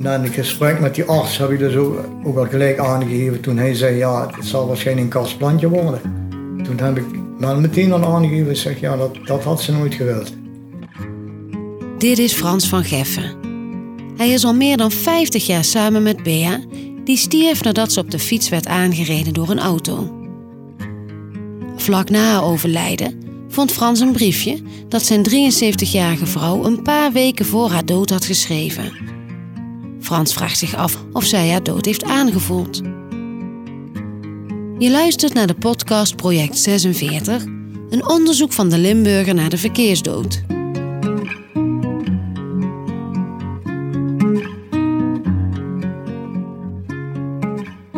Na een gesprek met die arts heb ik dus ook, ook al gelijk aangegeven toen hij zei ja, het zal waarschijnlijk een kastplantje worden. Toen heb ik meteen al aangegeven, zeg ja, dat, dat had ze nooit gewild. Dit is Frans van Geffen. Hij is al meer dan 50 jaar samen met Bea, die stierf nadat ze op de fiets werd aangereden door een auto. Vlak na haar overlijden vond Frans een briefje dat zijn 73-jarige vrouw een paar weken voor haar dood had geschreven. Frans vraagt zich af of zij haar dood heeft aangevoeld. Je luistert naar de podcast Project 46, een onderzoek van de Limburger naar de verkeersdood.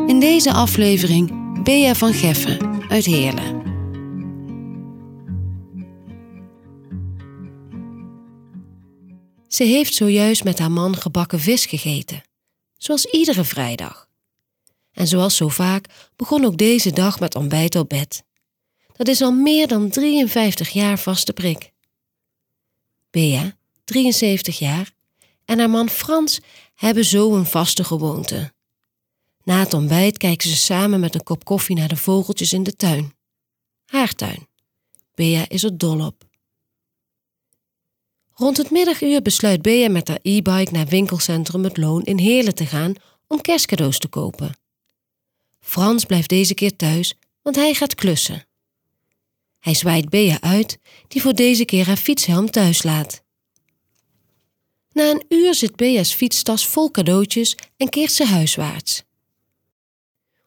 In deze aflevering Bea van Geffen uit Heerlen. Ze heeft zojuist met haar man gebakken vis gegeten, zoals iedere vrijdag. En zoals zo vaak begon ook deze dag met ontbijt op bed. Dat is al meer dan 53 jaar vaste prik. Bea, 73 jaar, en haar man Frans hebben zo een vaste gewoonte. Na het ontbijt kijken ze samen met een kop koffie naar de vogeltjes in de tuin. Haar tuin. Bea is er dol op. Rond het middaguur besluit Bea met haar e-bike naar winkelcentrum Het Loon in Heerlen te gaan om kerstcadeaus te kopen. Frans blijft deze keer thuis, want hij gaat klussen. Hij zwaait Bea uit, die voor deze keer haar fietshelm thuis laat. Na een uur zit Bea's fietstas vol cadeautjes en keert ze huiswaarts.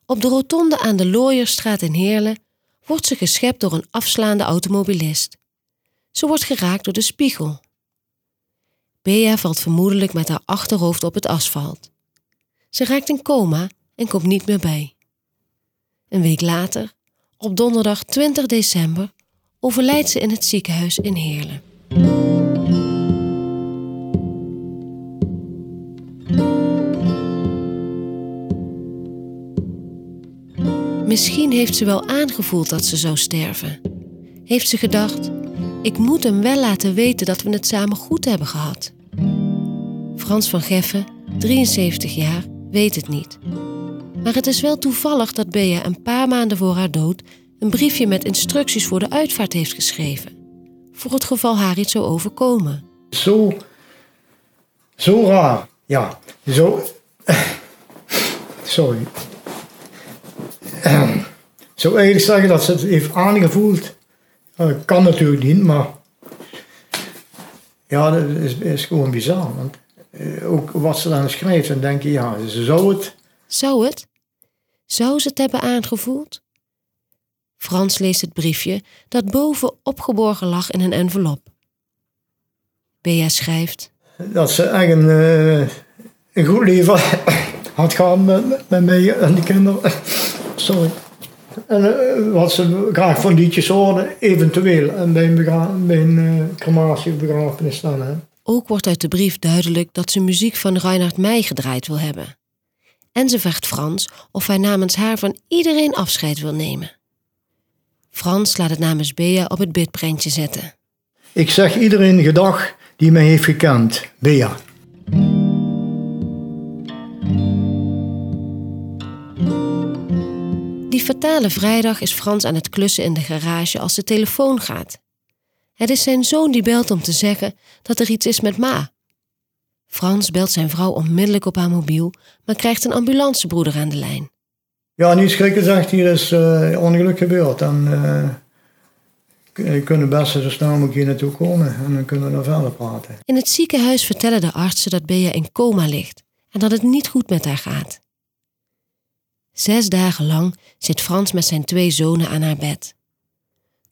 Op de rotonde aan de Looierstraat in Heerlen wordt ze geschept door een afslaande automobilist. Ze wordt geraakt door de spiegel. Bea valt vermoedelijk met haar achterhoofd op het asfalt. Ze raakt in coma en komt niet meer bij. Een week later, op donderdag 20 december, overlijdt ze in het ziekenhuis in Heerlen. Misschien heeft ze wel aangevoeld dat ze zou sterven. Heeft ze gedacht: ik moet hem wel laten weten dat we het samen goed hebben gehad. Frans van Geffen, 73 jaar, weet het niet. Maar het is wel toevallig dat Bea een paar maanden voor haar dood een briefje met instructies voor de uitvaart heeft geschreven. Voor het geval haar iets zou overkomen. Zo, zo raar. Ja, zo. Sorry. Zo eigenlijk zeggen dat ze het heeft aangevoeld. Dat kan natuurlijk niet, maar. Ja, dat is, is gewoon bizar. Want eh, ook wat ze dan schrijft, dan denk je, ja, ze zou het. Zou het? Zou ze het hebben aangevoeld? Frans leest het briefje dat boven opgeborgen lag in een envelop. Bea schrijft. Dat ze echt een, uh, een goed leven had gehad met, met mij en de kinderen. Sorry. En uh, wat ze graag van liedjes hoorden, eventueel. En bij een, bij een uh, crematie of begrafenis dan. Hè. Ook wordt uit de brief duidelijk dat ze muziek van Reinhard Meij gedraaid wil hebben. En ze vraagt Frans of hij namens haar van iedereen afscheid wil nemen. Frans laat het namens Bea op het bidprentje zetten. Ik zeg iedereen gedag die mij heeft gekend, Bea. Die fatale vrijdag is Frans aan het klussen in de garage als de telefoon gaat. Het is zijn zoon die belt om te zeggen dat er iets is met Ma. Frans belt zijn vrouw onmiddellijk op haar mobiel, maar krijgt een ambulancebroeder aan de lijn. Ja, niet schrikken, zegt hij, er is uh, ongeluk gebeurd. En uh, kunnen best zo snel mogelijk hier naartoe komen en dan kunnen we dan verder praten. In het ziekenhuis vertellen de artsen dat Bea in coma ligt en dat het niet goed met haar gaat. Zes dagen lang zit Frans met zijn twee zonen aan haar bed.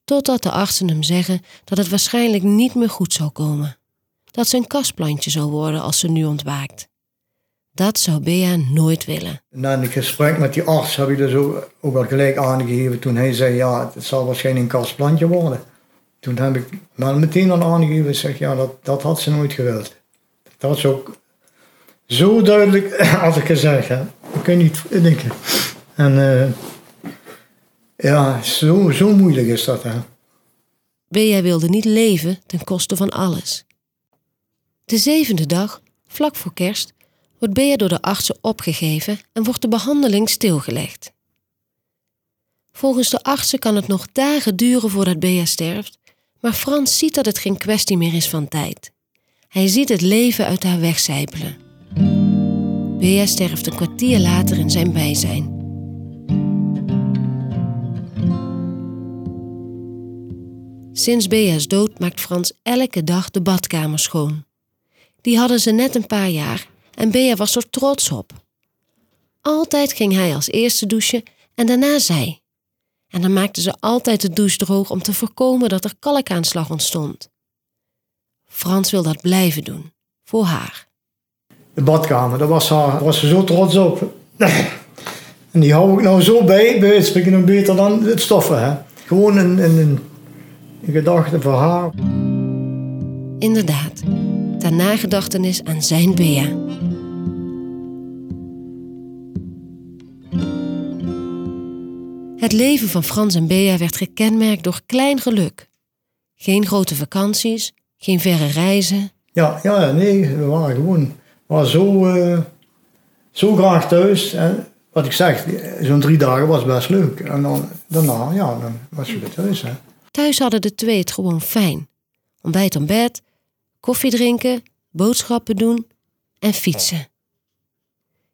Totdat de artsen hem zeggen dat het waarschijnlijk niet meer goed zal komen. Dat ze een kastplantje zal worden als ze nu ontwaakt. Dat zou Bea nooit willen. Na een gesprek met die arts heb ik dus ook, ook al gelijk aangegeven toen hij zei ja, het zal waarschijnlijk een kastplantje worden. Toen heb ik wel meteen al aangegeven, zeg ja, dat, dat had ze nooit gewild. Dat ze ook zo duidelijk als ik gezegd heb. Kun je niet denken. En uh, ja, zo, zo moeilijk is dat. Bea wilde niet leven ten koste van alles. De zevende dag, vlak voor kerst, wordt Bea door de artsen opgegeven en wordt de behandeling stilgelegd. Volgens de artsen kan het nog dagen duren voordat Bea sterft, maar Frans ziet dat het geen kwestie meer is van tijd. Hij ziet het leven uit haar wegcijpelen. Bea sterft een kwartier later in zijn bijzijn. Sinds Bea's dood maakt Frans elke dag de badkamer schoon. Die hadden ze net een paar jaar en Bea was er trots op. Altijd ging hij als eerste douchen en daarna zij. En dan maakte ze altijd de douche droog om te voorkomen dat er kalkaanslag ontstond. Frans wil dat blijven doen, voor haar. De badkamer, daar was, haar, was ze zo trots op. En die hou ik nou zo bij, bij het spreken nog beter dan het stoffen. Hè? Gewoon een, een, een gedachte voor haar. Inderdaad, ter nagedachtenis aan zijn Bea. Het leven van Frans en Bea werd gekenmerkt door klein geluk. Geen grote vakanties, geen verre reizen. Ja, ja nee, we waren gewoon waren zo, uh, zo graag thuis. En wat ik zeg, zo'n drie dagen was best leuk. En dan, daarna, ja, dan was je weer thuis. Hè. Thuis hadden de twee het gewoon fijn. Ontbijt om bed, koffie drinken, boodschappen doen en fietsen.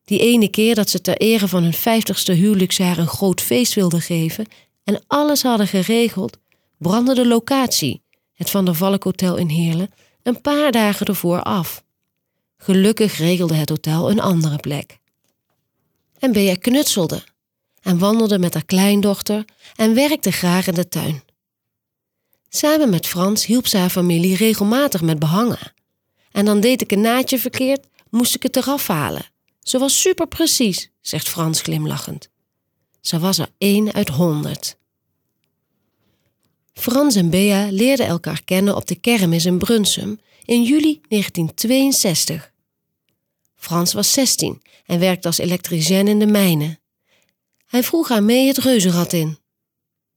Die ene keer dat ze ter ere van hun vijftigste huwelijksjaar een groot feest wilden geven en alles hadden geregeld, brandde de locatie, het Van der Valk Hotel in Heerlen, een paar dagen ervoor af. Gelukkig regelde het hotel een andere plek. En Bea knutselde en wandelde met haar kleindochter en werkte graag in de tuin. Samen met Frans hielp ze haar familie regelmatig met behangen. En dan deed ik een naadje verkeerd, moest ik het eraf halen. Ze was super precies, zegt Frans glimlachend. Ze was er één uit honderd. Frans en Bea leerden elkaar kennen op de kermis in Brunsum in juli 1962. Frans was 16 en werkte als elektricien in de mijnen. Hij vroeg haar mee het reuzenrad in.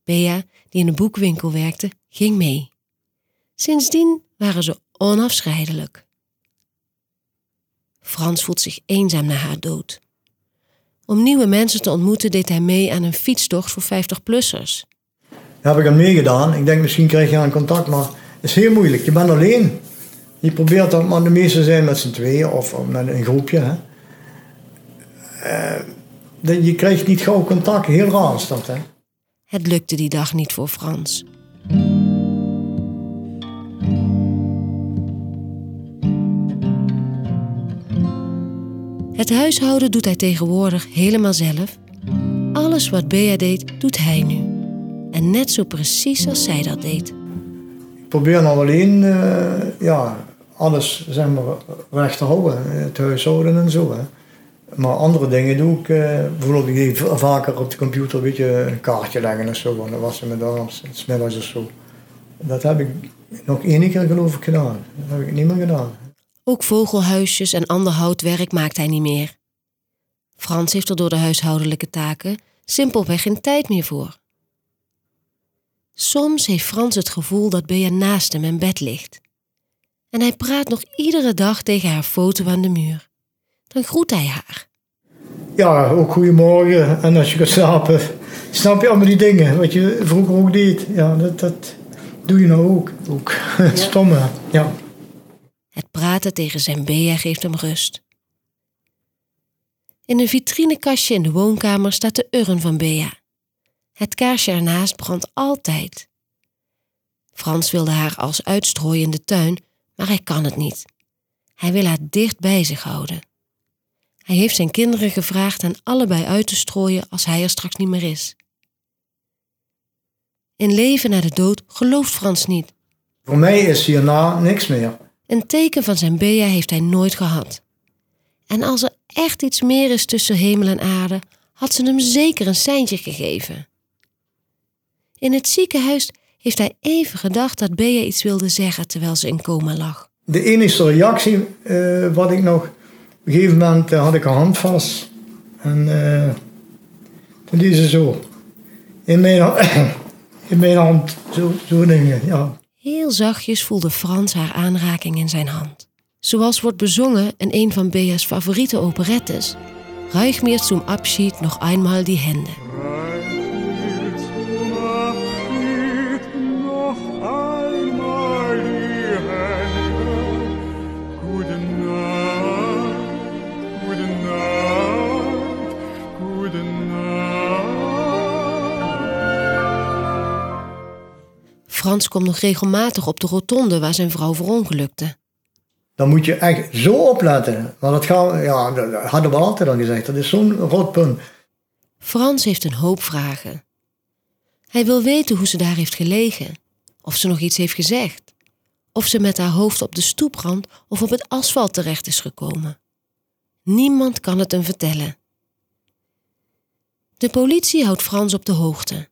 Bea, die in de boekwinkel werkte, ging mee. Sindsdien waren ze onafscheidelijk. Frans voelt zich eenzaam na haar dood. Om nieuwe mensen te ontmoeten deed hij mee aan een fietstocht voor 50-plussers. Heb ik hem meegedaan. Ik denk misschien krijg je aan contact, maar het is heel moeilijk. Je bent alleen. Je probeert dan, maar de meeste zijn met z'n tweeën of met een groepje. Hè. Uh, je krijgt niet gauw contact, heel raar dat. Hè. Het lukte die dag niet voor Frans. Het huishouden doet hij tegenwoordig helemaal zelf. Alles wat Bea deed, doet hij nu. En net zo precies als zij dat deed. Ik probeer nou alleen uh, ja, alles zeg maar, recht te houden. Het huishouden en zo. Hè. Maar andere dingen doe ik. Uh, bijvoorbeeld ik deed vaker op de computer een beetje een kaartje leggen of zo. Dan was ze met alles, smiddags of zo. Dat heb ik nog één keer geloof ik gedaan. Dat heb ik niet meer gedaan. Ook vogelhuisjes en ander houtwerk maakt hij niet meer. Frans heeft er door de huishoudelijke taken simpelweg geen tijd meer voor. Soms heeft Frans het gevoel dat Bea naast hem in bed ligt. En hij praat nog iedere dag tegen haar foto aan de muur. Dan groet hij haar. Ja, ook goedemorgen. En als je gaat slapen, snap je allemaal die dingen wat je vroeger ook deed. Ja, dat, dat doe je nou ook. ook. Ja. Stomme, ja. Het praten tegen zijn Bea geeft hem rust. In een vitrinekastje in de woonkamer staat de urn van Bea. Het kaarsje ernaast brandt altijd. Frans wilde haar als uitstrooien in de tuin, maar hij kan het niet. Hij wil haar dicht bij zich houden. Hij heeft zijn kinderen gevraagd hen allebei uit te strooien als hij er straks niet meer is. In leven na de dood gelooft Frans niet. Voor mij is hierna niks meer. Een teken van zijn Bea heeft hij nooit gehad. En als er echt iets meer is tussen hemel en aarde, had ze hem zeker een seintje gegeven. In het ziekenhuis heeft hij even gedacht dat Bea iets wilde zeggen terwijl ze in coma lag. De enige reactie uh, wat ik nog... Op een gegeven moment uh, had ik haar hand vast. En uh, toen deed ze zo. In mijn, in mijn hand. Zo, zo dingen, ja. Heel zachtjes voelde Frans haar aanraking in zijn hand. Zoals wordt bezongen in een van Bea's favoriete operettes, Ruig mir zum Abschied noch einmal die Hände. Frans komt nog regelmatig op de rotonde waar zijn vrouw verongelukte. Dan moet je echt zo opletten. Want dat, gaan, ja, dat hadden we altijd al gezegd. Dat is zo'n rotpunt. Frans heeft een hoop vragen. Hij wil weten hoe ze daar heeft gelegen. Of ze nog iets heeft gezegd. Of ze met haar hoofd op de stoeprand of op het asfalt terecht is gekomen. Niemand kan het hem vertellen. De politie houdt Frans op de hoogte.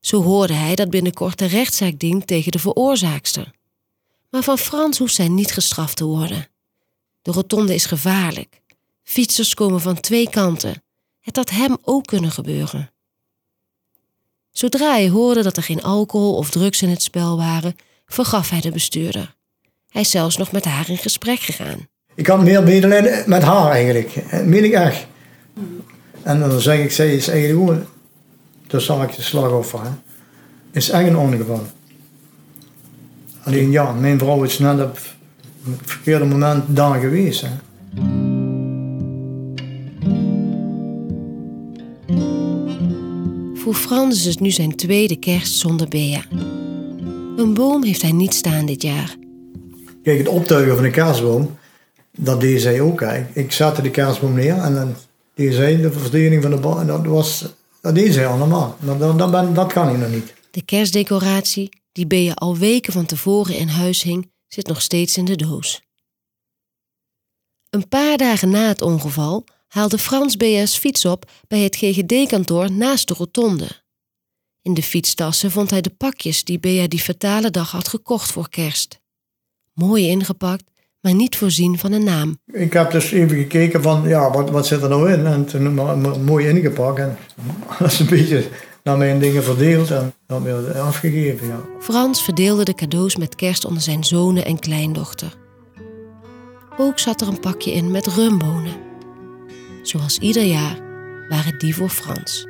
Zo hoorde hij dat binnenkort een rechtszaak dient tegen de veroorzaakster. Maar van Frans hoeft zij niet gestraft te worden. De rotonde is gevaarlijk. Fietsers komen van twee kanten. Het had hem ook kunnen gebeuren. Zodra hij hoorde dat er geen alcohol of drugs in het spel waren, vergaf hij de bestuurder. Hij is zelfs nog met haar in gesprek gegaan. Ik had meer medelijden met haar eigenlijk. Meen ik echt. En dan zeg ik, zij is eigenlijk gewoon dus zal ik de slachtoffer. Hè. Is echt een ongeval. Alleen ja, mijn vrouw is net op het verkeerde moment daar geweest. Hè. Voor Frans is het nu zijn tweede kerst zonder Bea. Een boom heeft hij niet staan dit jaar. Kijk, het optuigen van de kerstboom, dat deed zij ook. Hè. Ik zette de kerstboom neer en dan deed zij de verdeling van de boom. Dat was dat is hij allemaal. Dat, dat, dat, dat kan hij nog niet. De kerstdecoratie, die Bea al weken van tevoren in huis hing, zit nog steeds in de doos. Een paar dagen na het ongeval haalde Frans Bea's fiets op bij het GGD-kantoor naast de rotonde. In de fietstassen vond hij de pakjes die Bea die fatale dag had gekocht voor kerst. Mooi ingepakt, maar niet voorzien van een naam. Ik heb dus even gekeken van, ja, wat, wat zit er nou in? En toen mooi ingepakt. En dat is een beetje naar mijn dingen verdeeld en dan weer afgegeven, ja. Frans verdeelde de cadeaus met kerst onder zijn zonen en kleindochter. Ook zat er een pakje in met rumbonen. Zoals ieder jaar waren die voor Frans.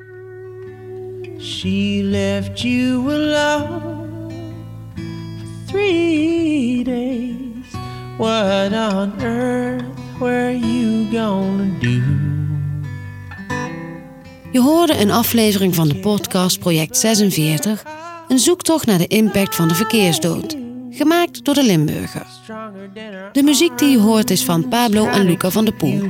She left you alone for three days. What on earth were you gonna do? Je hoorde een aflevering van de podcast Project 46, een zoektocht naar de impact van de verkeersdood, gemaakt door de Limburger. De muziek die je hoort is van Pablo en Luca van der Poel.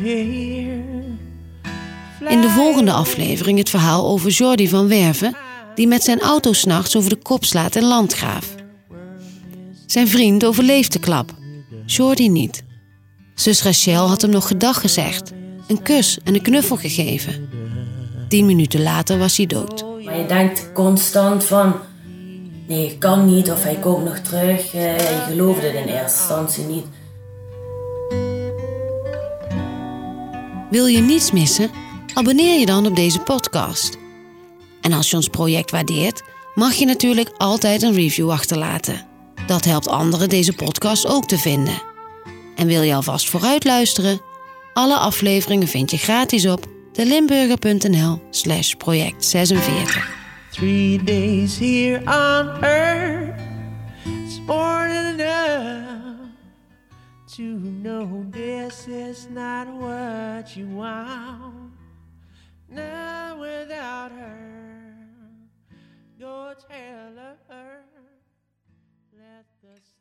In de volgende aflevering het verhaal over Jordi van Werven, die met zijn auto s'nachts over de kop slaat in Landgraaf. Zijn vriend overleeft de klap Jordi niet. Zus Rachel had hem nog gedag gezegd, een kus en een knuffel gegeven. Tien minuten later was hij dood. Maar je denkt constant van, nee, kan niet of hij komt nog terug. Eh, je geloofde het in eerste instantie niet. Wil je niets missen? Abonneer je dan op deze podcast. En als je ons project waardeert, mag je natuurlijk altijd een review achterlaten. Dat helpt anderen deze podcast ook te vinden. En wil je alvast vooruit luisteren? Alle afleveringen vind je gratis op delimburger.nl slash project 46. Three days here on earth It's more than enough To know this is not what you want Now without her Go tell her at the